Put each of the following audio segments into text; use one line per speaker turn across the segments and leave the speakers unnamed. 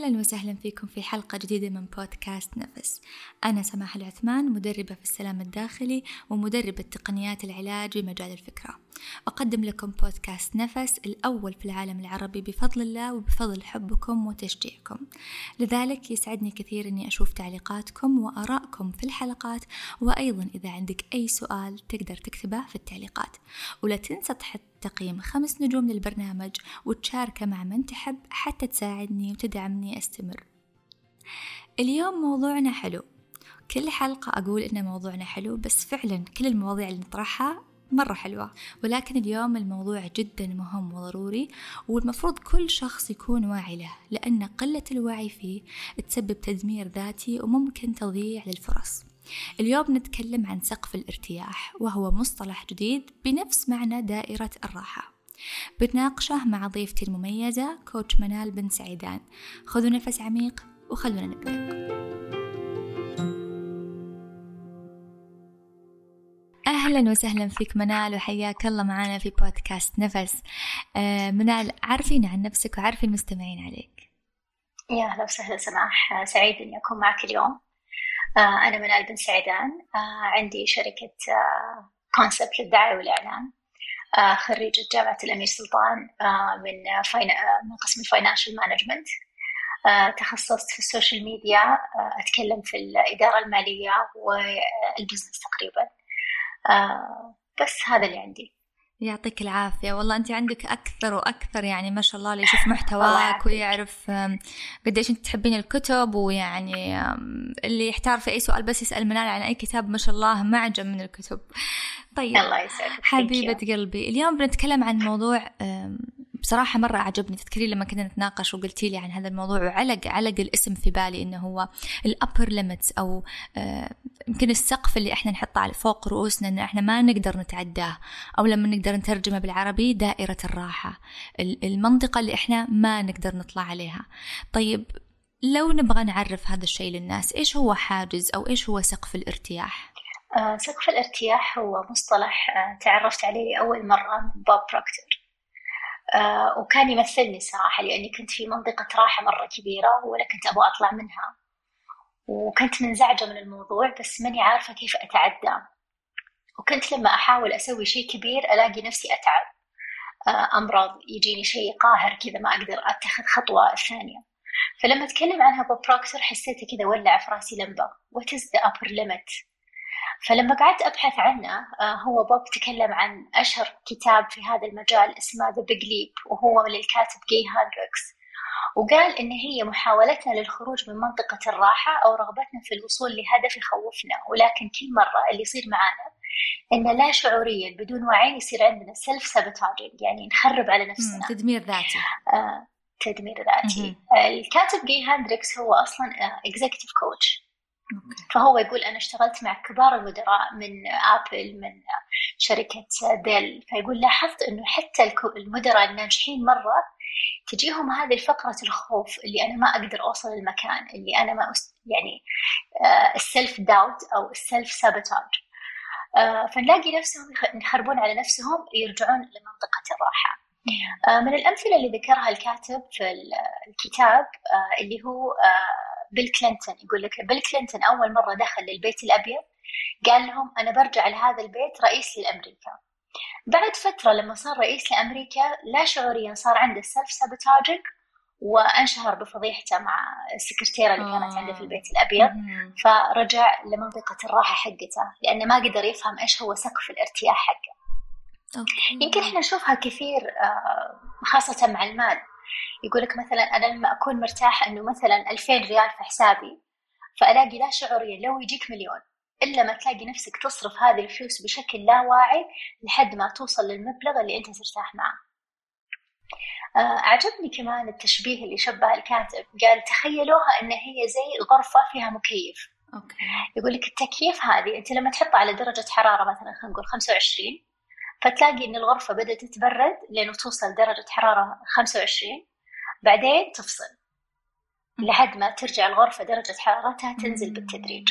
أهلا وسهلا فيكم في حلقة جديدة من بودكاست نفس. أنا سماح العثمان مدربة في السلام الداخلي ومدربة تقنيات العلاج بمجال الفكرة. أقدم لكم بودكاست نفس الأول في العالم العربي بفضل الله وبفضل حبكم وتشجيعكم. لذلك يسعدني كثير أني أشوف تعليقاتكم وآرائكم في الحلقات وأيضا إذا عندك أي سؤال تقدر تكتبه في التعليقات. ولا تنسى تحط تقييم خمس نجوم للبرنامج وتشاركه مع من تحب حتى تساعدني وتدعمني أستمر. اليوم موضوعنا حلو. كل حلقة أقول إن موضوعنا حلو بس فعلا كل المواضيع اللي نطرحها مرة حلوة. ولكن اليوم الموضوع جدا مهم وضروري والمفروض كل شخص يكون واعي له لأن قلة الوعي فيه تسبب تدمير ذاتي وممكن تضييع للفرص. اليوم نتكلم عن سقف الارتياح وهو مصطلح جديد بنفس معنى دائرة الراحة. بتناقشه مع ضيفتي المميزة كوتش منال بن سعيدان. خذوا نفس عميق وخلونا نبدأ. أهلا وسهلا فيك منال وحياك الله معنا في بودكاست نفس. آه منال عرفينا عن نفسك وعرفي المستمعين عليك.
يا أهلا وسهلا سماح. سعيد إني أكون معك اليوم. أنا منال بن سعيدان آه عندي شركة concept آه، للدعاية والإعلان. آه، خريجة جامعة الأمير سلطان من من قسم ال financial management تخصصت في ال social media أتكلم في الإدارة المالية وال business تقريبا. آه بس هذا اللي عندي.
يعطيك العافية. والله أنت عندك أكثر وأكثر يعني ما شاء الله اللي يشوف محتواك ويعرف قديش أنت تحبين الكتب ويعني اللي يحتار في أي سؤال بس يسأل منال عن أي كتاب ما شاء الله معجم من الكتب.
طيب الله يسعدك.
حبيبة قلبي اليوم بنتكلم عن موضوع بصراحة مرة عجبني تذكرين لما كنا نتناقش وقلتي لي عن هذا الموضوع وعلق علق الاسم في بالي إنه هو ال upper limits أو آه، يمكن السقف اللي إحنا نحطه على فوق رؤوسنا إن إحنا ما نقدر نتعداه أو لما نقدر نترجمه بالعربي دائرة الراحة المنطقة اللي إحنا ما نقدر نطلع عليها. طيب لو نبغى نعرف هذا الشيء للناس إيش هو حاجز أو إيش هو سقف الارتياح؟
آه سقف الارتياح هو مصطلح آه تعرفت عليه أول مرة من بوب بروكتر آه، وكان يمثلني صراحة لأني كنت في منطقة راحة مرة كبيرة ولا كنت أبغى أطلع منها. وكنت منزعجة من الموضوع بس ماني عارفة كيف أتعدى. وكنت لما أحاول أسوي شيء كبير ألاقي نفسي أتعب. آه، أمرض يجيني شيء قاهر كذا ما أقدر أتخذ خطوة ثانية. فلما أتكلم عنها بوب بروكتر حسيت كذا ولع في راسي لمبة. What is the upper limit فلما قعدت أبحث عنه آه، هو بوب تكلم عن أشهر كتاب في هذا المجال اسمه The Big Leap وهو للكاتب جي هاندريكس وقال إن هي محاولتنا للخروج من منطقة الراحة أو رغبتنا في الوصول لهدف يخوفنا ولكن كل مرة اللي يصير معنا إن لا شعوريا بدون وعي يصير عندنا self sabotaging يعني نخرب على نفسنا.
تدمير ذاتي.
آه، تدمير ذاتي. آه، الكاتب جي هاندريكس هو أصلا executive coach فهو يقول أنا اشتغلت مع كبار المدراء من آبل من شركة ديل فيقول لاحظت أنه حتى المدراء الناجحين مرة تجيهم هذه فكرة الخوف اللي أنا ما أقدر أوصل المكان اللي أنا ما أست... يعني ال self doubt أو ال self sabotage فنلاقي نفسهم يخربون على نفسهم يرجعون لمنطقة الراحة. آه، من الأمثلة اللي ذكرها الكاتب في الكتاب آه، اللي هو آه، بيل كلينتون يقول لك بيل كلينتون أول مرة دخل للبيت الأبيض قال لهم أنا برجع لهذا البيت رئيس لأمريكا. بعد فترة لما صار رئيس لأمريكا لا شعوريا صار عنده self sabotaging وانشهر بفضيحته مع السكرتيرة اللي كانت عنده في البيت الأبيض. فرجع لمنطقة الراحة حقته لأنه ما قدر يفهم إيش هو سقف الارتياح حقه. يمكن إحنا نشوفها كثير آه، خاصة مع المال. يقول لك مثلا أنا لما أكون مرتاح إنه مثلا 2000 ريال في حسابي فألاقي لا شعوريا لو يجيك مليون. إلا ما تلاقي نفسك تصرف هذه الفلوس بشكل لا واعي لحد ما توصل للمبلغ اللي أنت ترتاح معه. آه، أعجبني كمان التشبيه اللي شبه الكاتب. قال تخيلوها إن هي زي غرفة فيها مكيف. أوكي. يقول لك التكييف هذه أنت لما تحطها على درجة حرارة مثلا خلينا نقول 25 فتلاقي إن الغرفة بدأت تتبرد لأنه توصل درجة حرارة 25 بعدين تفصل. لحد ما ترجع الغرفة درجة حرارتها تنزل بالتدريج.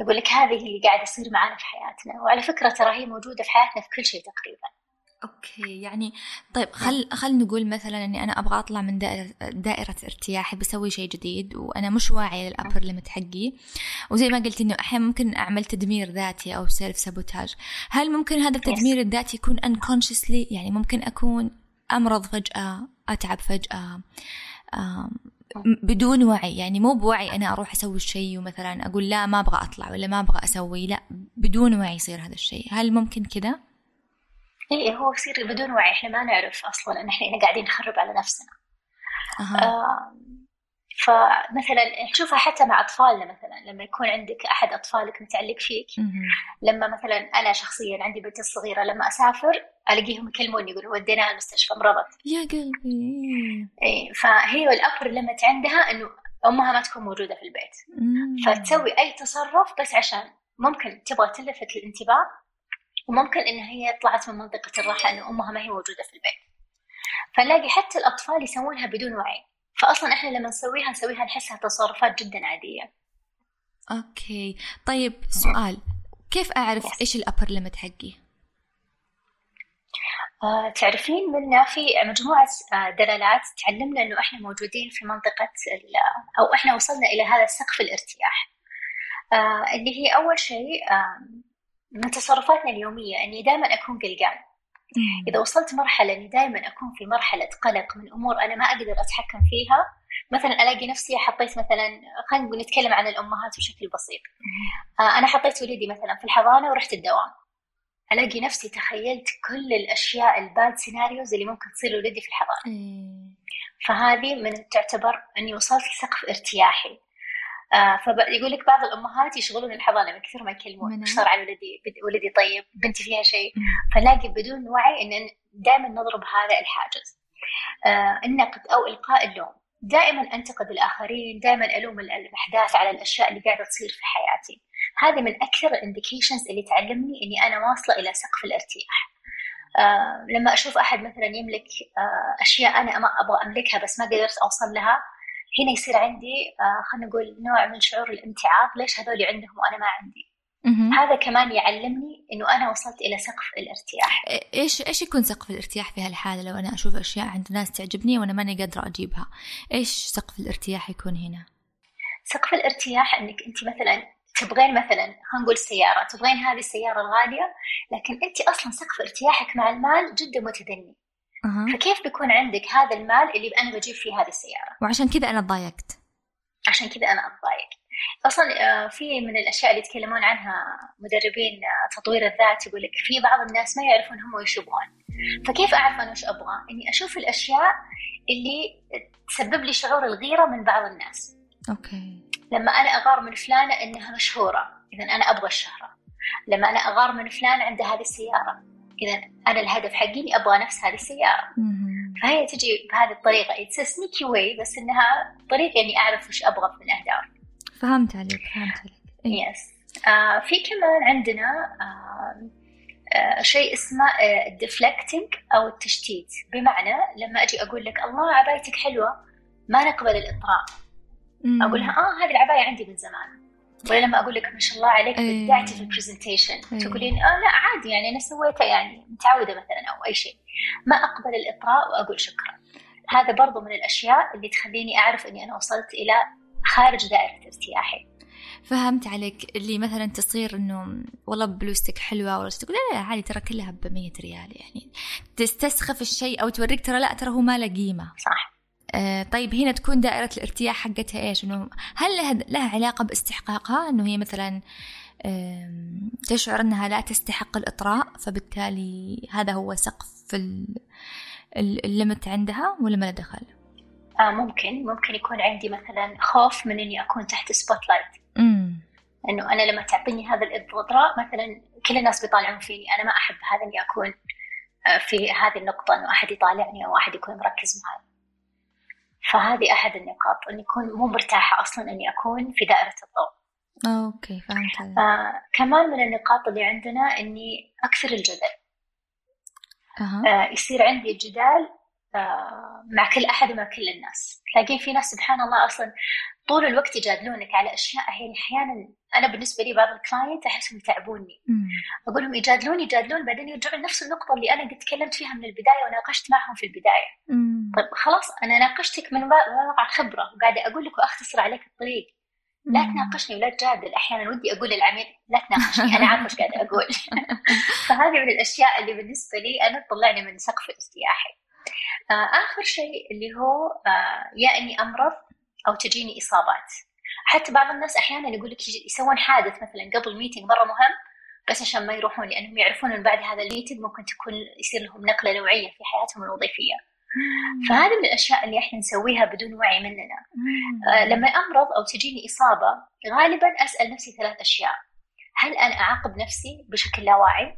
يقول لك هذه اللي قاعد يصير معنا في حياتنا. وعلى فكرة ترى هي موجودة في حياتنا في كل شيء تقريبا.
okay يعني طيب خل خل نقول مثلا إني أنا أبغى أطلع من دائرة دائرة ارتياحي بسوي شيء جديد وأنا مش واعية لل upper limit حقي وزي ما قلت انه أحيانا ممكن أعمل تدمير ذاتي أو self sabotage هل ممكن هذا التدمير الذاتي يكون unconsciously يعني ممكن أكون أمرض فجأة أتعب فجأة بدون وعي. يعني مو بوعي أنا أروح أسوي الشيء ومثلا أقول لا ما أبغى أطلع ولا ما أبغى أسوي. لا بدون وعي يصير هذا الشيء. هل ممكن كذا؟
إيه هو يصير بدون وعي. إحنا ما نعرف أصلا إن إحنا قاعدين نخرب على نفسنا. أه. آه فمثلا نشوفها حتى مع أطفالنا مثلا لما يكون عندك أحد أطفالك متعلق فيك لما مثلا أنا شخصيا عندي بنتي الصغيره لما أسافر ألاقيهم يكلموني يقولوا وديناها المستشفى مرضت.
يا قلبي.
إيه فهي الابر ليمت عندها إنه أمها ما تكون موجودة في البيت. فتسوي أي تصرف بس عشان ممكن تبغى تلفت الانتباه وممكن إن هي طلعت من منطقة الراحة إنه أمها ما هي موجودة في البيت. فنلاقي حتى الأطفال يسوونها بدون وعي. فأصلا إحنا لما نسويها نسويها نحسها تصرفات جدا عادية.
okay. طيب سؤال. كيف أعرف yes. إيش ال upper limit حقي؟
آه، تعرفين منا في مجموعة آه، دلالات تعلمنا إنه إحنا موجودين في منطقة أو إحنا وصلنا إلى هذا سقف الارتياح. آه، اللي هي أول شيء من تصرفاتنا اليومية إني دائما أكون قلقان. إذا وصلت مرحلة إني دائما أكون في مرحلة قلق من أمور أنا ما أقدر أتحكم فيها مثلا ألاقي نفسي حطيت مثلا خلينا نتكلم عن الأمهات بشكل بسيط. أنا حطيت وليدي مثلا في الحضانة ورحت الدوام. ألاقي نفسي تخيلت كل الأشياء ال bad scenarios اللي ممكن تصير لولدي في الحضانة. فهذه من تعتبر إني وصلت لسقف ارتياحي. آه فيقول لك بعض الأمهات يشغلون الحضانة من كثر ما يكلمون. إيش صار على ولدي؟ ولدي طيب بنتي فيها شيء. فنلاقي بدون وعي إن دائما نضرب هذا الحاجز. آه النقد أو إلقاء اللوم. دائما أنتقد الآخرين دائما ألوم الأحداث على الأشياء اللي قاعدة تصير في حياتي. هذه من أكثر الانديكيشنز اللي تعلمني إني أنا واصلة إلى سقف الارتياح. آه لما أشوف أحد مثلا يملك آه أشياء أنا ما أبغى أملكها بس ما قدرت أوصل لها هنا يصير عندي آه خلينا نقول نوع من شعور الامتعاض ليش هذول عندهم وأنا ما عندي؟ هذا كمان يعلمني إنه أنا وصلت إلى سقف الارتياح.
إيش إيش يكون سقف الارتياح في هالحالة لو أنا أشوف أشياء عند ناس تعجبني وأنا ماني قادرة أجيبها؟ إيش سقف الارتياح يكون هنا؟
سقف الارتياح إنك أنت مثلا تبغين مثلا خلينا نقول سيارة تبغين هذه السيارة الغالية لكن أنت أصلا سقف ارتياحك مع المال جدا متدني. أه. فكيف بيكون عندك هذا المال اللي أنا بجيب فيه هذه السيارة؟
وعشان كذا أنا تضايقت
عشان كذا أنا أتضايق أصلا آه، في من الأشياء اللي يتكلمون عنها مدربين آه، تطوير الذات يقول لك في بعض الناس ما يعرفون هم وش يبغون. فكيف أعرف أنا وش أبغى؟ إني أشوف الأشياء اللي تسبب لي شعور الغيرة من بعض الناس.
أوكي.
لما أنا أغار من فلانة إنها مشهورة إذا أنا أبغى الشهرة. لما أنا أغار من فلان عنده هذه السيارة. إذا أنا الهدف حقي إني أبغى نفس هذه السيارة. فهي تجي بهذه الطريقة. it's sneaky way بس إنها طريقة إني أعرف وش أبغى من الأهداف.
فهمت عليك فهمت عليك.
yes آه في كمان عندنا آه آه شيء اسمه ال deflecting آه أو التشتيت. بمعنى لما أجي أقول لك الله عبايتك حلوة ما نقبل الإطراء. أقول لها آه هذه العباية عندي من زمان. ولا لما أقول لك ما شاء الله عليك إيه. بدعتي في ال presentation إيه. تقولين آه لا عادي يعني أنا سويتها يعني متعودة مثلا أو أي شيء. ما أقبل الإطراء وأقول شكرا. هذا برضو من الأشياء اللي تخليني أعرف إني أنا وصلت إلى خارج دائرة ارتياحي
فهمت عليك. اللي مثلا تصير إنه والله بلوزتك حلوة ولا تقول لا لا عادي ترى كلها ب 100 ريال يعني. تستسخف الشيء أو توريك ترى لا ترى هو ما له قيمة.
صح.
آه، طيب هنا تكون دائرة الارتياح حقتها إيش؟ إنه هل لها, لها علاقة باستحقاقها؟ إنه هي مثلا تشعر أنها لا تستحق الإطراء فبالتالي هذا هو سقف ال limit عندها ولا ما دخل؟
آه ممكن. ممكن يكون عندي مثلا خوف من إني أكون تحت spotlight إنه أنا لما تعطيني هذا الإطراء مثلا كل الناس بيطالعون فيني. أنا ما أحب هذا إني أكون آه، في هذه النقطة إنه أحد يطالعني أو أحد يكون مركز معي. فهذه أحد النقاط إني أكون مو مرتاحة أصلا إني أكون في دائرة الضوء.
okay فهمت
آه كمان من النقاط اللي عندنا إني أكثر الجدل. أه. آه يصير عندي جدال آه، مع كل أحد ومع كل الناس. تلاقين في ناس سبحان الله أصلا طول الوقت يجادلونك على أشياء. يعني أحيانا أنا بالنسبة لي بعض ال client أحسهم يتعبوني أقول لهم يجادلون يجادلون بعدين يرجعون لنفس النقطة اللي أنا قد تكلمت فيها من البداية وناقشت معهم في البداية. طيب خلاص أنا ناقشتك من واقع خبرة وقاعدة أقول لك وأختصر عليك الطريق. لا تناقشني ولا تجادل. أحيانا ودي أقول للعميل لا تناقشني أنا عارفة إيش قاعدة أقول. فهذه من الأشياء اللي بالنسبة لي أنا تطلعني من سقف الاستياحي آه آخر شيء اللي هو آه يا إني أمرض أو تجيني إصابات. حتى بعض الناس أحيانا يقول لك يسوون حادث مثلا قبل meeting مرة مهم بس عشان ما يروحون لأنهم يعرفون إن بعد هذا ال meeting ممكن تكون يصير لهم نقلة نوعية في حياتهم الوظيفية. فهذه من الأشياء اللي إحنا نسويها بدون وعي مننا. آه لما أمرض أو تجيني إصابة غالبا أسأل نفسي ثلاث أشياء. هل أنا أعاقب نفسي بشكل لا واعي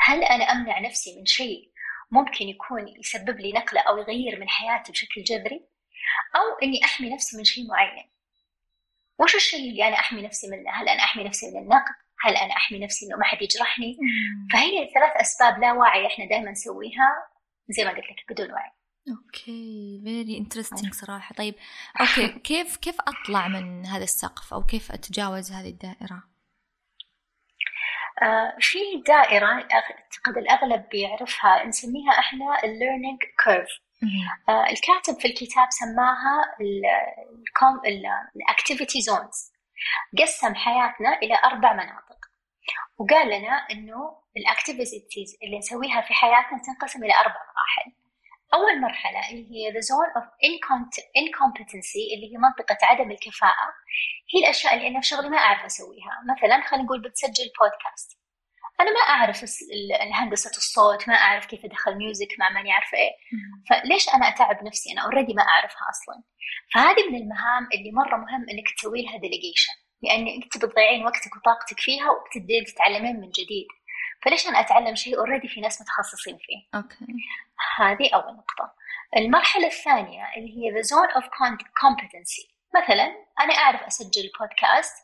هل أنا أمنع نفسي من شيء ممكن يكون يسبب لي نقلة أو يغير من حياتي بشكل جذري؟ أو إني أحمي نفسي من شيء معين. وش الشيء اللي أنا أحمي نفسي منه؟ هل أنا أحمي نفسي من النقد؟ هل أنا أحمي نفسي إنه ما حد يجرحني؟ فهي ثلاث أسباب لا واعي إحنا دائما نسويها زي ما قلت لك بدون وعي.
okay very interesting صراحة. طيب okay كيف كيف أطلع من هذا السقف؟ أو كيف أتجاوز هذه الدائرة؟
آه في دائرة أعتقد الأغلب بيعرفها نسميها إحنا ال learning كيرف الكاتب في الكتاب سماها ال activity zones قسم حياتنا إلى أربع مناطق. وقال لنا إنه ال activities اللي نسويها في حياتنا تنقسم إلى أربع مراحل. أول مرحلة اللي هي the zone of incompetency اللي هي منطقة عدم الكفاءة. هي الأشياء اللي أنا في شغلي ما أعرف أسويها. مثلا خلينا نقول بتسجل بودكاست أنا ما أعرف هندسه الصوت ما أعرف كيف ادخل music مع ماني عارفه إيه. فليش أنا أتعب نفسي؟ أنا already ما أعرفها أصلا. فهذه من المهام اللي مرة مهم إنك تسوي لها delegation لأن أنت بتضيعين وقتك وطاقتك فيها وبتبدين تتعلمين من جديد. فليش أنا أتعلم شيء already في ناس متخصصين فيه؟
okay.
هذه أول نقطة. المرحلة الثانية اللي هي the zone of competency. مثلا أنا أعرف أسجل بودكاست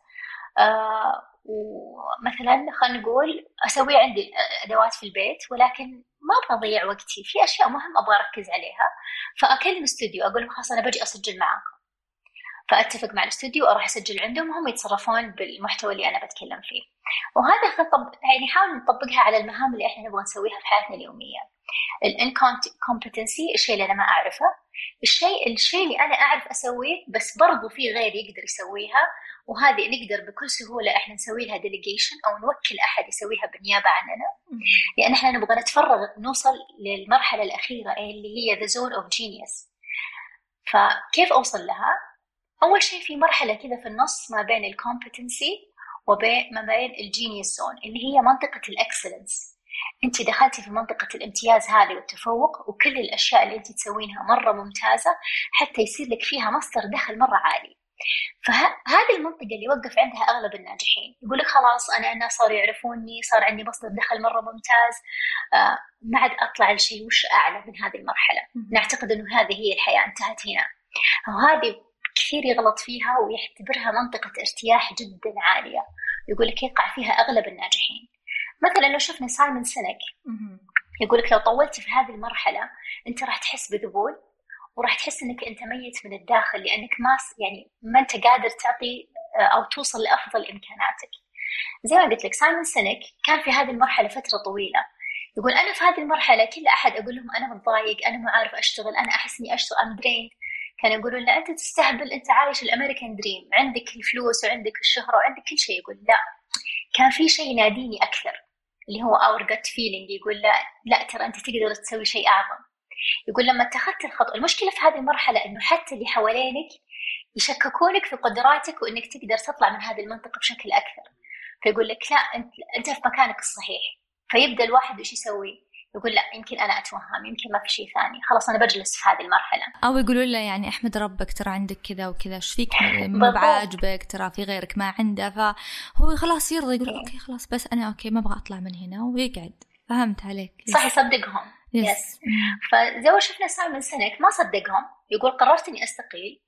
آه ومثلا خلينا نقول أسوي عندي أدوات في البيت ولكن ما أبغى أضيع وقتي. في أشياء مهمة أبغى أركز عليها فأكلم استوديو أقول لهم خلاص أنا بجي أسجل معاكم. فأتفق مع الاستوديو وأروح أسجل عندهم وهم يتصرفون بالمحتوى اللي أنا بتكلم فيه. وهذا خطب يعني نحاول نطبقها على المهام اللي إحنا نبغى نسويها في حياتنا اليومية. الانكومبتنسي الشيء اللي أنا ما أعرفه. الشيء الشيء اللي أنا أعرف أسويه بس برضو في غيري يقدر يسويها. وهذه نقدر بكل سهولة إحنا نسوي لها delegation أو نوكل أحد يسويها بالنيابه عننا لأن إحنا نبغى نتفرغ نوصل للمرحلة الأخيرة اللي هي the zone of genius فكيف أوصل لها؟ أول شيء في مرحلة كذا في النص ما بين ال competency وبين ما بين ال genius zone اللي هي منطقة ال excellence أنت دخلتي في منطقة الامتياز هذه والتفوق وكل الأشياء اللي أنت تسوينها مرة ممتازة حتى يصير لك فيها مصدر دخل مرة عالي. فهذه المنطقة اللي وقف عندها أغلب الناجحين. يقول لك خلاص أنا الناس صاروا يعرفوني صار عندي مصدر دخل مرة ممتاز. آه ما عاد أطلع لشيء وش أعلى من هذه المرحلة؟ نعتقد أنه هذه هي الحياة انتهت هنا. وهذه كثير يغلط فيها ويعتبرها منطقة ارتياح جدا عالية. يقول لك يقع فيها أغلب الناجحين. مثلا لو شفنا سايمون سينك يقول لك لو طولتي في هذه المرحلة أنت راح تحس بذبول. وراح تحس إنك أنت ميت من الداخل لأنك ما يعني ما أنت قادر تعطي آه، أو توصل لأفضل إمكاناتك. زي ما قلت لك سايمون سينك كان في هذه المرحلة فترة طويلة. يقول أنا في هذه المرحلة كل أحد أقول لهم أنا متضايق أنا ما عارف أشتغل أنا أحس إني أشتغل I'm drained كانوا يقولون لا أنت تستهبل أنت عايش ال American dream. عندك الفلوس وعندك الشهرة وعندك كل شيء. يقول لا. كان في شيء يناديني أكثر اللي هو our gut feeling يقول لا لا ترى أنت تقدر تسوي شيء أعظم. يقول لما اتخذت الخطوة المشكلة في هذه المرحلة إنه حتى اللي حوالينك يشككونك في قدراتك وإنك تقدر تطلع من هذه المنطقة بشكل أكثر. فيقول لك لا أنت أنت في مكانك الصحيح. فيبدأ الواحد إيش يسوي؟ يقول لا يمكن أنا أتوهم يمكن ما في شيء ثاني. خلاص أنا بجلس في هذه المرحلة.
أو يقولوا له يعني أحمد ربك ترى عندك كذا وكذا إيش فيك؟ ما بعاجبك ترى في غيرك ما عنده. فهو خلاص يرضى يقول okay خلاص بس أنا okay ما أبغى أطلع من هنا ويقعد. فهمت عليك؟
صح يصدقهم. yes. فزي ما شفنا سايمون سينك ما صدقهم يقول قررت إني أستقيل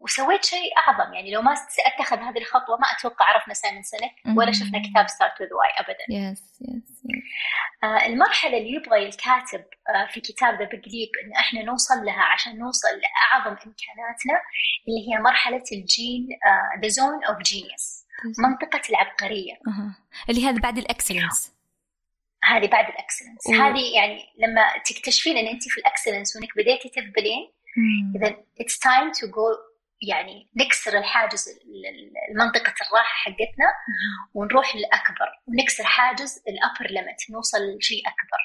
وسويت شيء أعظم. يعني لو ما اتخذ هذه الخطوة ما أتوقع عرفنا سايمون سينك ولا شفنا كتاب Start With Why ابدا.
yes yes
المرحلة اللي يبغى الكاتب آه في كتاب The Big Leap إن إحنا نوصل لها عشان نوصل لأعظم إمكاناتنا اللي هي مرحلة ال gen the zone of genius منطقة
العبقرية. اللي هذا بعد الأكسلنس.
هذه بعد الأكسلنس. هذه يعني لما تكتشفين إن أنت في ال excellence وإنك بديتي تذبلين اذا it's time to go يعني نكسر الحاجز منطقة الراحة حقتنا ونروح للأكبر. ونكسر حاجز ال upper limit نوصل لشيء أكبر.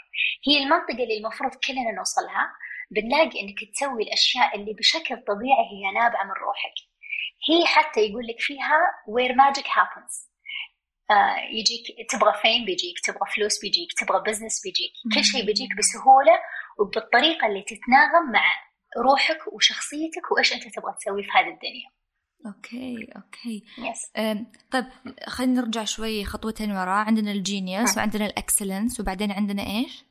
هي المنطقة اللي المفروض كلنا نوصلها. بنلاقي إنك تسوي الأشياء اللي بشكل طبيعي هي نابعة من روحك. هي حتى يقول لك فيها where magic happens. يجيك تبغى fame بيجيك تبغى فلوس بيجيك تبغى business بيجيك. كل شيء بيجيك بسهولة وبالطريقة اللي تتناغم مع روحك وشخصيتك وإيش أنت تبغى تسوي في هذه الدنيا.
okay okay.
Yes
طيب خلينا نرجع شوي خطوتين ورا. عندنا ال genius وعندنا ال excellence وبعدين عندنا إيش؟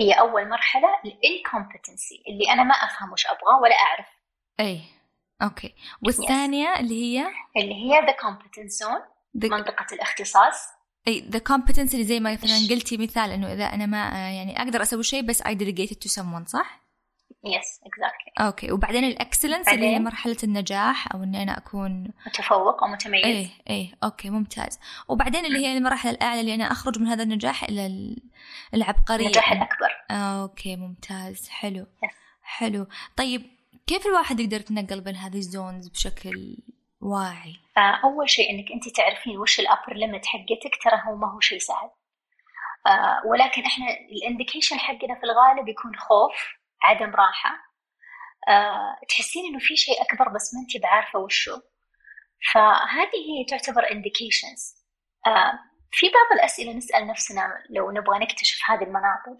هي أول مرحلة ال incompetency اللي أنا ما أفهم وش أبغى ولا أعرف.
اي okay. والثانية yes. اللي هي؟
اللي هي the competence zone منطقة الاختصاص.
أي the competence اللي زي ما مثلا قلتي مثال إنه إذا أنا ما يعني أقدر أسوي شيء بس I delegate it to someone صح؟
yes exactly
okay وبعدين ال excellence اللي هي مرحلة النجاح أو إني أنا أكون
متفوق أو متميز.
إيه إيه okay ممتاز. وبعدين اللي هي المرحلة الأعلى اللي أنا أخرج من هذا النجاح إلى العبقرية.
النجاح الأكبر.
okay ممتاز. حلو. حلو. طيب كيف الواحد يقدر يتنقل بين هذه ال zones بشكل واعي؟
آه، أول شيء إنك أنت تعرفين وش ال upper limit حقتك ترى هو ما هو شيء سهل. آه ولكن إحنا ال indication حقنا في الغالب يكون خوف عدم راحة. أه تحسين إنه في شيء أكبر بس ما أنت بعارفة وشو. فهذه هي تعتبر indications. أه في بعض الأسئلة نسأل نفسنا لو نبغى نكتشف هذه المناطق.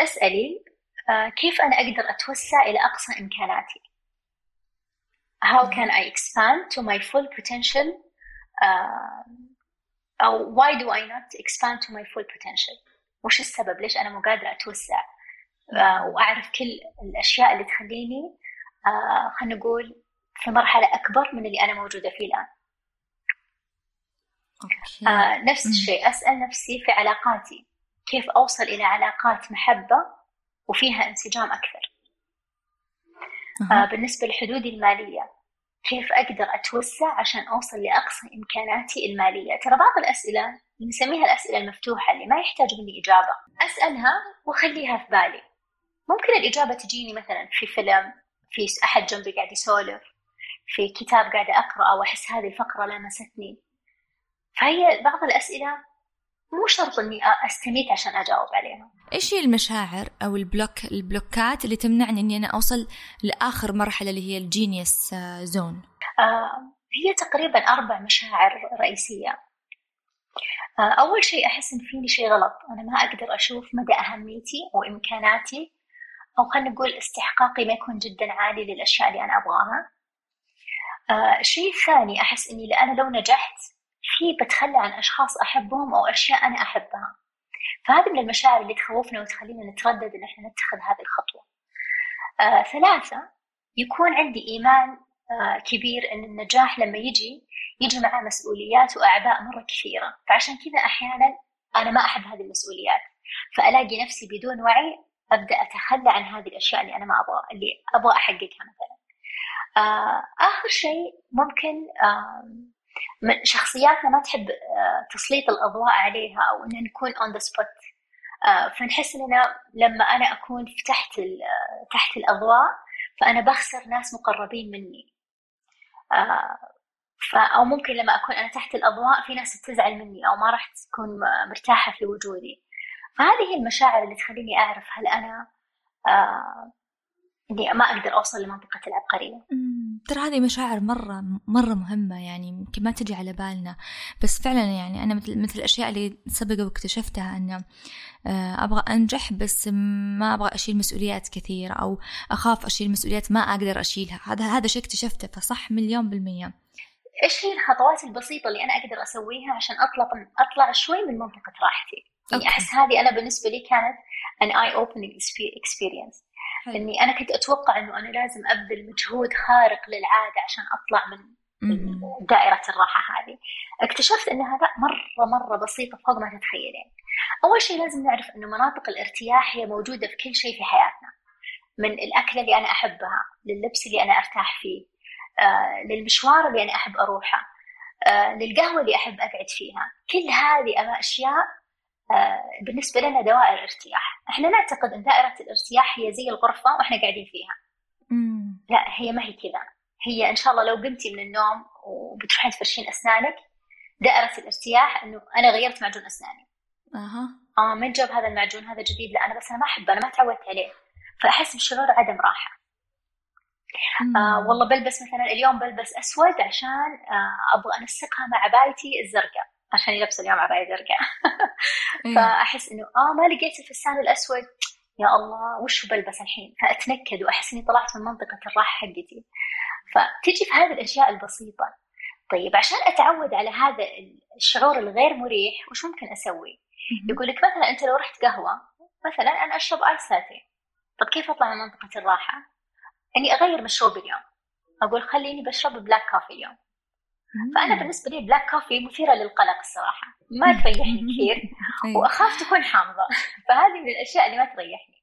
أسألي أه كيف أنا أقدر أتوسع إلى أقصى إمكاناتي؟ How can I expand to my full potential? Uh, أو why do I not expand to my full potential? وش السبب؟ ليش أنا مو قادرة أتوسع؟ آه، وأعرف كل الأشياء اللي تخليني آه، خلينا نقول في مرحلة أكبر من اللي أنا موجودة فيه الآن. أوكي. آه نفس الشيء. أسأل نفسي في علاقاتي. كيف أوصل إلى علاقات محبة وفيها انسجام أكثر؟ آه بالنسبة لحدودي المالية كيف أقدر أتوسع عشان أوصل لأقصى إمكاناتي المالية؟ ترى بعض الأسئلة نسميها الأسئلة المفتوحة اللي ما يحتاج مني إجابة. أسألها وأخليها في بالي. ممكن الإجابة تجيني مثلا في فيلم في أحد جنبي قاعد يسولف في كتاب قاعدة أقرأه وأحس هذه الفقرة لمستني فهي بعض الأسئلة مو شرط إني أستميت عشان أجاوب عليها.
إيش هي المشاعر أو ال block البلوكات اللي تمنعني إني أنا أوصل لآخر مرحلة اللي هي ال genius zone
آه هي تقريبا أربع مشاعر رئيسية. آه أول شيء أحس إن فيني شيء غلط. أنا ما أقدر أشوف مدى أهميتي وإمكاناتي أو خلينا نقول استحقاقي ما يكون جدا عالي للأشياء اللي أنا أبغاها. آه الشيء الثاني أحس إني أنا لو نجحت في بتخلى عن أشخاص أحبهم أو أشياء أنا أحبها. فهذه من المشاعر اللي تخوفنا وتخلينا نتردد إن إحنا نتخذ هذه الخطوة. آه ثلاثة يكون عندي إيمان آه كبير إن النجاح لما يجي يجي معه مسؤوليات وأعباء مرة كثيرة. فعشان كذا أحيانا أنا ما أحب هذه المسؤوليات. فألاقي نفسي بدون وعي أبدأ أتخلى عن هذه الأشياء اللي أنا ما أبغى اللي أبغى أحققها مثلا. آه آخر شيء ممكن آه شخصياتنا ما تحب آه تسليط الأضواء عليها أو ان نكون on the spot فنحس إننا لما أنا أكون تحت تحت الأضواء فأنا بخسر ناس مقربين مني. آه أو ممكن لما أكون أنا تحت الأضواء في ناس بتزعل مني أو ما راح تكون مرتاحة في وجودي. فهذه هي المشاعر اللي تخليني أعرف هل أنا آه إني ما أقدر أوصل لمنطقة العبقرية.
ترى هذه مشاعر مرة مرة مهمة يعني يمكن ما تجي على بالنا. بس فعلا يعني أنا مثل مثل الأشياء اللي سبق واكتشفتها أن آه، أبغى أنجح بس ما أبغى أشيل مسؤوليات كثيرة أو أخاف أشيل مسؤوليات ما أقدر أشيلها. هذا هذا شيء اكتشفته فصح مليون بالمية.
إيش هي الخطوات البسيطة اللي أنا أقدر أسويها عشان أطلع أطلع شوي من منطقة راحتي؟ يعني أحس هذه أنا بالنسبة لي كانت an eye opening experience. حلو. إني أنا كنت أتوقع إنه أنا لازم أبذل مجهود خارق للعادة عشان أطلع من دائرة الراحة هذه. اكتشفت انها لا مرة مرة بسيطة فوق ما تتخيلين. أول شيء لازم نعرف إنه مناطق الارتياح هي موجودة في كل شيء في حياتنا. من الأكلة اللي أنا أحبها للبس اللي أنا أرتاح فيه آه، للمشوار اللي أنا أحب أروحه آه، للقهوة اللي أحب أقعد فيها. كل هذه أشياء بالنسبة لنا دوائر ارتياح. إحنا نعتقد أن دائرة الارتياح هي زي الغرفة وإحنا قاعدين فيها.
مم.
لا هي ما هي كذا. هي إن شاء الله لو قمتي من النوم وبتروحين تفرشين أسنانك دائرة الارتياح إنه أنا غيرت معجون أسناني.
أها.
آه من جاب هذا المعجون هذا جديد لا أنا بس أنا ما أحبه أنا ما تعودت عليه. فأحس بشعور عدم راحة. آه والله بلبس مثلا اليوم بلبس أسود عشان آه أبغى أنسقها مع عبايتي الزرقاء. عشان يلبس اليوم عباية زرقاء. فأحس إنه آه ما لقيت الفستان الأسود. يا الله وش بلبس الحين؟ فأتنكد وأحس إني طلعت من منطقة الراحة حقتي. فتجي في هذه الأشياء البسيطة. طيب عشان أتعود على هذا الشعور الغير مريح وش ممكن أسوي؟ يقول لك مثلا أنت لو رحت قهوة مثلا أنا أشرب iced latte. طب كيف أطلع من منطقة الراحة؟ إني أغير مشروب اليوم. أقول خليني بشرب black coffee اليوم. فأنا بالنسبة لي black coffee مثيرة للقلق الصراحة. ما تريحني كثير. أيوة. وأخاف تكون حامضة. فهذه من الأشياء اللي ما تريحني.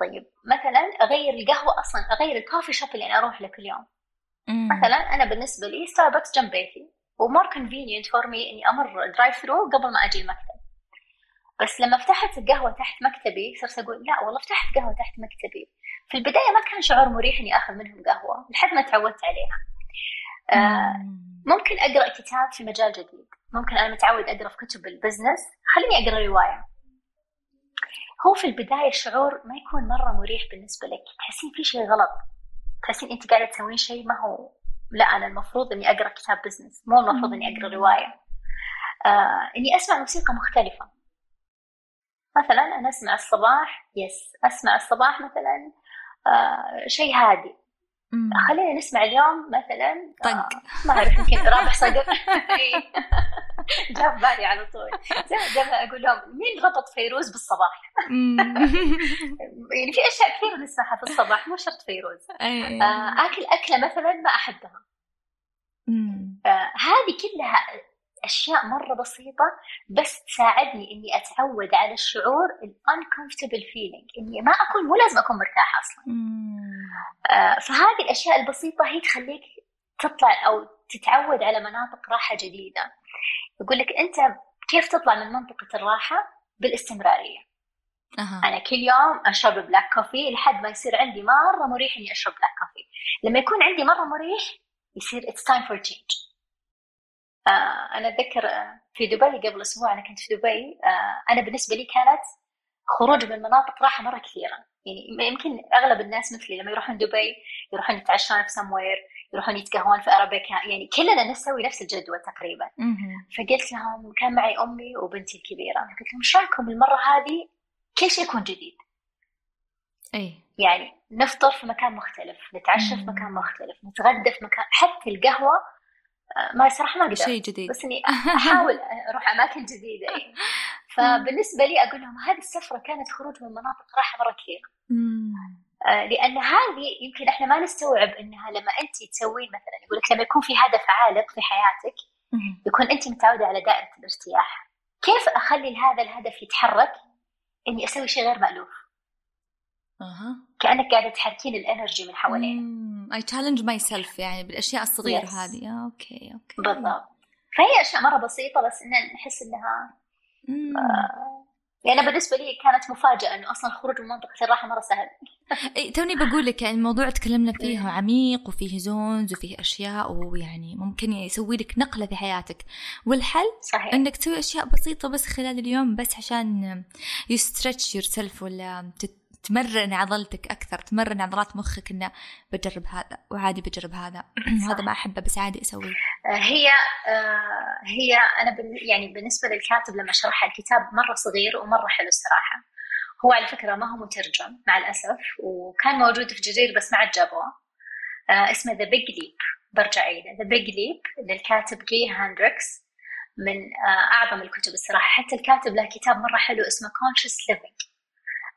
طيب مثلا أغير القهوة أصلا. أغير ال coffee shop اللي أنا أروح له كل يوم. مثلا أنا بالنسبة لي ستاربكس جنب بيتي. و more convenient for me إني أمر drive through قبل ما أجي المكتب. بس لما فتحت القهوة تحت مكتبي صرت أقول لا والله فتحت قهوة تحت مكتبي. في البداية ما كان شعور مريح إني آخذ منهم قهوة لحد ما تعودت عليها. آه ممكن أقرأ كتاب في مجال جديد. ممكن أنا متعود أقرأ في كتب ال business. خليني أقرأ رواية. هو في البداية الشعور ما يكون مرة مريح بالنسبة لك. تحسين في شيء غلط. تحسين أنت قاعدة تسوين شيء ما هو. لا أنا المفروض إني أقرأ كتاب business. مو المفروض إني أقرأ رواية. آه إني أسمع موسيقى مختلفة. مثلا أنا أسمع الصباح yes أسمع الصباح مثلا آه شيء هادي. خلينا نسمع اليوم مثلا
طق. آه
ما أعرف يمكن رابح صدر. جاء في بالي على طول. دائما أقول لهم مين ربط فيروز بالصباح؟ يعني في أشياء كثيرة نسمعها في الصباح مو شرط فيروز. آه آكل أكلة مثلا ما أحبها. آه هذه كلها أشياء مرة بسيطة بس تساعدني إني أتعود على الشعور ال uncomfortable feeling إني ما أكون مو لازم أكون مرتاحة أصلا. آه فهذه الأشياء البسيطة هي تخليك تطلع أو تتعود على مناطق راحة جديدة. يقول لك أنت كيف تطلع من منطقة الراحة؟ بالاستمرارية.
أه.
أنا كل يوم أشرب black coffee لحد ما يصير عندي مرة مريح إني أشرب black coffee لما يكون عندي مرة مريح يصير it's time for change. آه أنا أتذكر آه، في دبي قبل أسبوع أنا كنت في دبي آه أنا بالنسبة لي كانت خروج من مناطق راحة مرة كثيرة. يعني يمكن أغلب الناس مثلي لما يروحون دبي يروحون يتعشون في سموير يروحون يتقهون في أرابيكا يعني كلنا نسوي نفس الجدول تقريبا. فقلت لهم كان معي أمي وبنتي الكبيرة قلت لهم إيش رايكم المرة هذه كل شيء يكون جديد؟
أي.
يعني نفطر في مكان مختلف نتعشى في مكان مختلف نتغدى في مكان حتى القهوة ما صراحة ما أقدر
شيء جديد.
بس إني أحاول أروح أماكن جديدة يعني فبالنسبة لي أقول لهم هذه السفرة كانت خروج من مناطق راحة مرة كثيره آه، لأن هذه يمكن إحنا ما نستوعب إنها لما انت تسوين مثلا يقول لك لما يكون في هدف عالق في حياتك يكون انت متعودة على دائرة الارتياح. كيف أخلي هذا الهدف يتحرك؟ إني أسوي شيء غير مألوف.
أها.
كأنك قاعدة تحركين ال energy من حوالينا
اي challenge myself يعني بالأشياء الصغيرة yes. هذه. آه، أوكي أوكي.
بالضبط. فهي أشياء مرة بسيطة بس ان نحس إنها آه يعني بالنسبة لي كانت مفاجأة إنه أصلا الخروج من منطقة الراحة مرة سهل.
إيه توني بقول لك يعني الموضوع تكلمنا فيه عميق وفيه zones وفيه أشياء ويعني ممكن يسوي لك نقلة في حياتك. والحل؟
صحيح.
إنك تسوي أشياء بسيطة بس خلال اليوم بس عشان stretch yourself ولا تت تمرن عضلتك أكثر تمرن عضلات مخك إنه بجرب هذا وعادي بجرب هذا. وهذا ما أحبه بس عادي أسويه.
آه، هي آه، هي أنا يعني بالنسبة للكاتب لما شرح الكتاب مرة صغير ومرة حلو الصراحة. هو على فكرة ما هو مترجم مع الأسف وكان موجود في جرير بس ما عاد جابوه. آه، اسمه The Big Leap برجع عيده The Big Leap للكاتب جي هاندريكس من أعظم الكتب الصراحة. حتى الكاتب له كتاب مرة حلو اسمه Conscious Living.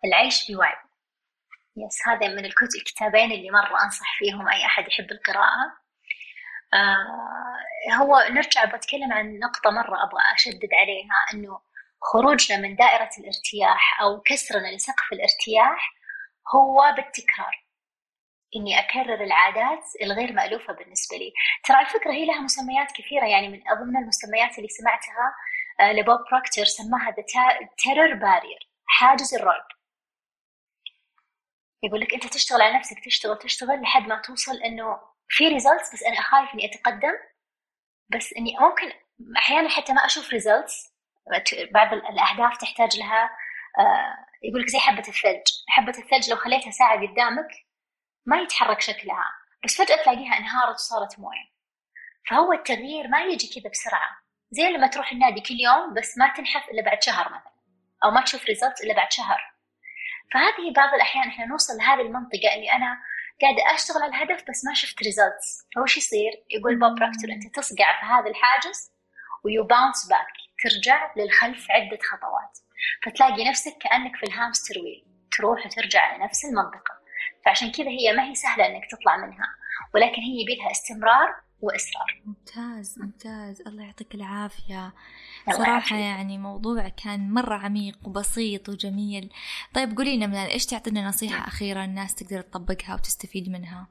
العيش بوعي yes هذا من الكتابين اللي مرة أنصح فيهم أي أحد يحب القراءة. آه هو نرجع بتكلم عن نقطة مرة أبغى أشدد عليها إنه خروجنا من دائرة الارتياح أو كسرنا لسقف الارتياح هو بالتكرار. إني أكرر العادات الغير مألوفة بالنسبة لي. ترى الفكرة هي لها مسميات كثيرة يعني من أضمن المسميات اللي سمعتها آه، لبوب بروكتر سماها ذا تيرر بارير حاجز الرعب. يقول لك أنت تشتغل على نفسك تشتغل تشتغل لحد ما توصل إنه في results بس أنا اخاف إني أتقدم. بس إني ممكن أحيانا حتى ما أشوف results بعض الأهداف تحتاج لها آه، يقول لك زي حبة الثلج. حبة الثلج لو خليتها ساعة قدامك ما يتحرك شكلها. بس فجأة تلاقيها انهارت وصارت موية. فهو التغيير ما يجي كذا بسرعة. زي لما تروح النادي كل يوم بس ما تنحف إلا بعد شهر مثلا. أو ما تشوف result إلا بعد شهر. فهذه بعض الأحيان إحنا نوصل لهذه المنطقة اللي أنا قاعدة أشتغل على الهدف بس ما شفت results فوش يصير؟ يقول بوب بروكتور أنت تصقع في هذا الحاجز و you bounce back ترجع للخلف عدة خطوات. فتلاقي نفسك كأنك في ال hamster wheel. تروح وترجع على نفس المنطقة. فعشان كذا هي ما هي سهلة أنك تطلع منها. ولكن هي يبيلها استمرار وإصرار
ممتاز ممتاز. الله يعطيك العافية. صراحة يعني موضوع كان مرة عميق وبسيط وجميل. طيب قولي لنا منال إيش تعطينا نصيحة أخيرة الناس تقدر تطبقها وتستفيد منها؟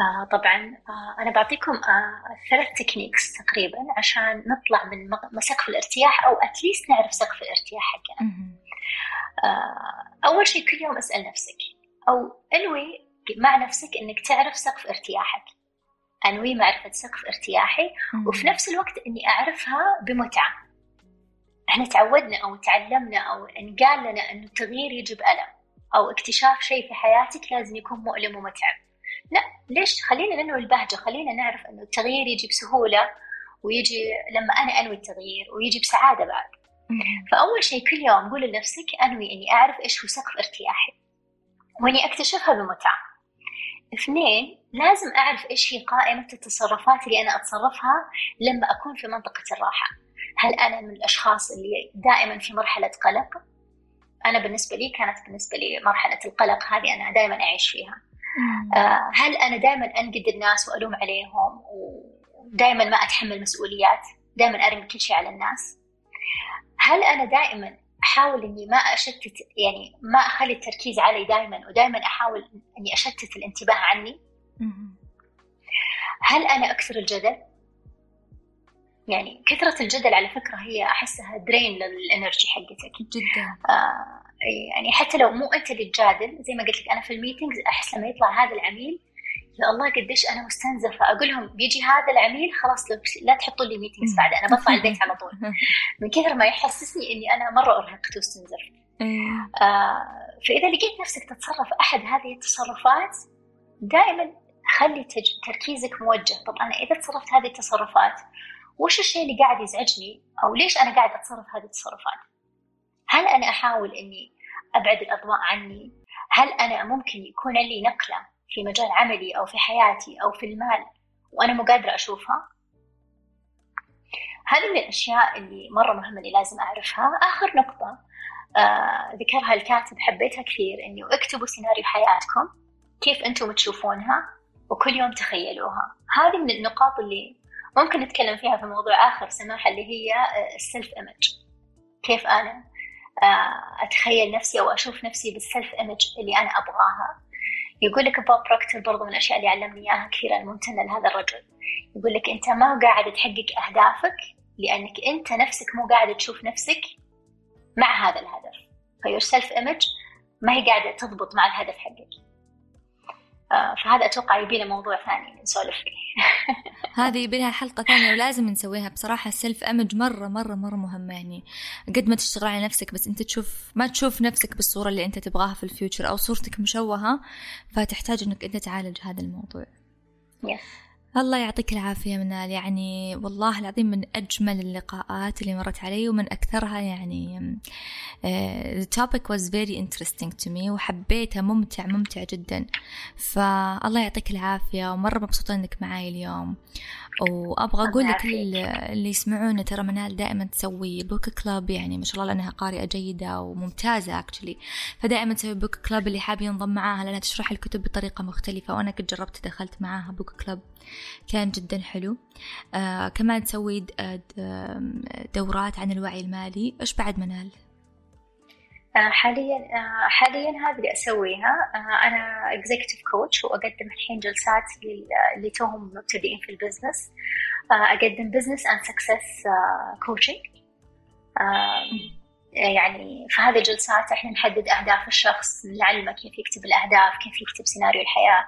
آه طبعا آه أنا بعطيكم آه ثلاث تكنيكس تقريبا عشان نطلع من سقف الارتياح أو أتليست نعرف سقف الارتياح حقنا. آه أول شيء كل يوم اسأل نفسك أو انوي مع نفسك إنك تعرف سقف ارتياحك. أنوي معرفة سقف ارتياحي وفي نفس الوقت إني أعرفها بمتعة. إحنا تعودنا أو تعلمنا أو انقال لنا إنه التغيير يجي بألم أو اكتشاف شيء في حياتك لازم يكون مؤلم ومتعب. لا ليش؟ خلينا ننوي البهجة خلينا نعرف إنه التغيير يجي بسهولة ويجي لما أنا أنوي التغيير ويجي بسعادة بعد. فأول شيء كل يوم قول لنفسك أنوي إني أعرف إيش هو سقف ارتياحي وإني أكتشفها بمتعة. اثنين لازم أعرف إيش هي قائمة التصرفات اللي أنا أتصرفها لما أكون في منطقة الراحة. هل أنا من الأشخاص اللي دائما في مرحلة قلق؟ أنا بالنسبة لي كانت بالنسبة لي مرحلة القلق هذه أنا دائما أعيش فيها. آه هل أنا دائما أنقد الناس وألوم عليهم؟ ودائما ما أتحمل مسؤوليات. دائما أرمي كل شيء على الناس. هل أنا دائما أحاول إني ما أشتت يعني ما أخلي التركيز علي دائما ودائما أحاول إني أشتت الانتباه عني. هل أنا أكثر الجدل؟ يعني كثرة الجدل على فكرة هي أحسها درين للإنرجي حقتك.
جدا.
آه يعني حتى لو مو أنت اللي تجادل زي ما قلت لك أنا في الميتينجز أحس لما يطلع هذا العميل يا الله قديش أنا مستنزفة. أقول لهم بيجي هذا العميل خلاص لا تحطوا لي ميتينجز بعد أنا بطلع البيت على طول. من كثر ما يحسسني إني أنا مرة أرهقت واستنزفت. إيه. آه فإذا لقيت نفسك تتصرف أحد هذه التصرفات دائما خلي تركيزك موجه. طب أنا إذا تصرفت هذه التصرفات وش الشيء اللي قاعد يزعجني؟ أو ليش أنا قاعد أتصرف هذه التصرفات؟ هل أنا أحاول إني أبعد الأضواء عني؟ هل أنا ممكن يكون لي نقلة؟ في مجال عملي أو في حياتي أو في المال وأنا مو قادرة أشوفها. هذه من الأشياء اللي مرة مهمة اللي لازم أعرفها. آخر نقطة آه ذكرها الكاتب حبيتها كثير إنه اكتبوا سيناريو حياتكم كيف أنتم تشوفونها وكل يوم تخيلوها. هذه من النقاط اللي ممكن نتكلم فيها في موضوع آخر سماحة اللي هي ال self image كيف أنا آه، أتخيل نفسي أو أشوف نفسي بال self image اللي أنا أبغاها. يقول لك بوب بروكتور برضو من الأشياء اللي علمني إياها كثير الممتنة لهذا الرجل. يقول لك أنت ما قاعد تحقق أهدافك لأنك أنت نفسك مو قاعد تشوف نفسك مع هذا الهدف. ف your self image ما هي قاعدة تضبط مع الهدف حقك. فهذا أتوقع يبي له موضوع ثاني نسولف فيه.
هذه يبي لها حلقة ثانية ولازم نسويها. بصراحة ال self image مرة مرة مرة مهمة يعني. قد ما تشتغل على نفسك بس أنت تشوف ما تشوف نفسك بالصورة اللي أنت تبغاها في ال future أو صورتك مشوهة فتحتاج إنك أنت تعالج هذا الموضوع.
Yes.
الله يعطيك العافية منال. يعني والله العظيم من أجمل اللقاءات اللي مرت علي ومن أكثرها يعني uh, the topic was very interesting to me وحبيته ممتع ممتع جدا. فالله يعطيك العافية ومرة مبسوطة إنك معاي اليوم. وأبغى أقول لكل اللي يسمعونا ترى منال دائما تسوي بوك كلاب يعني ما شاء الله لأنها قارئة جيدة وممتازة أكشلي فدائما تسوي book club اللي حاب ينضم معاها لأنها تشرح الكتب بطريقة مختلفة وأنا كنت جربت دخلت معاها book club كان جدا حلو. آه كمان تسوي دورات عن الوعي المالي. إيش بعد منال؟
آه، حاليا آه، حاليا هذه اللي أسويها. آه، أنا executive coach وأقدم الحين جلسات اللي توهم مبتدئين في ال business أقدم business and success coaching يعني في هذه الجلسات إحنا نحدد أهداف الشخص نعلمه كيف يكتب الأهداف كيف يكتب سيناريو الحياة.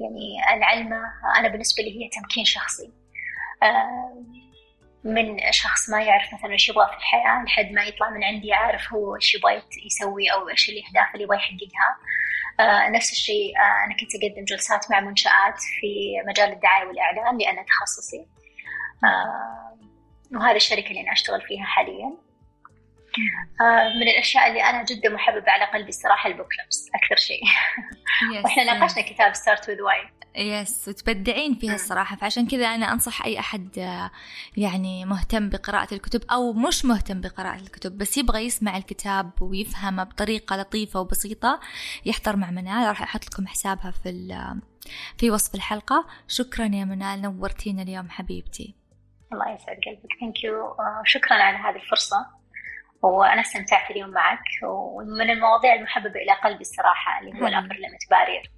يعني نعلمه أنا بالنسبة لي هي تمكين شخصي. من شخص ما يعرف مثلا إيش يبغى في الحياة لحد ما يطلع من عندي عارف هو إيش يبغى يسوي أو إيش الأهداف اللي يبغى يحققها. آه نفس الشيء آه أنا كنت أقدم جلسات مع منشآت في مجال الدعاية والإعلان لأن تخصصي. آه وهذه الشركة اللي أنا أشتغل فيها حاليا. آه من الأشياء اللي أنا جدا محببة على قلبي الصراحة ال book clubs أكثر شيء. وإحنا ناقشنا كتاب Start with Why
yes وتبدعين فيها الصراحة. فعشان كذا أنا أنصح أي أحد يعني مهتم بقراءة الكتب أو مش مهتم بقراءة الكتب بس يبغى يسمع الكتاب ويفهمه بطريقة لطيفة وبسيطة يحضر مع منال راح أحط لكم حسابها في في وصف الحلقة. شكرا يا منال. نورتينا اليوم حبيبتي.
الله يسعد قلبك. thank you شكرا على هذه الفرصة. وأنا استمتعت اليوم معك. ومن المواضيع المحببة إلى قلبي الصراحة اللي هو ال upper limit barrier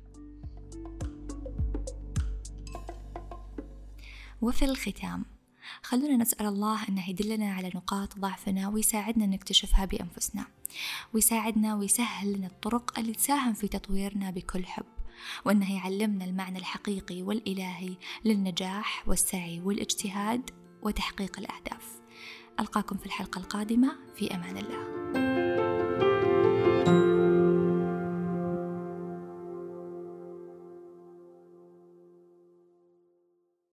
وفي الختام خلونا نسأل الله أنه يدلنا على نقاط ضعفنا ويساعدنا نكتشفها بأنفسنا ويساعدنا ويسهل لنا الطرق اللي تساهم في تطويرنا بكل حب وأنه يعلمنا المعنى الحقيقي والإلهي للنجاح والسعي والاجتهاد وتحقيق الأهداف. ألقاكم في الحلقة القادمة في أمان الله.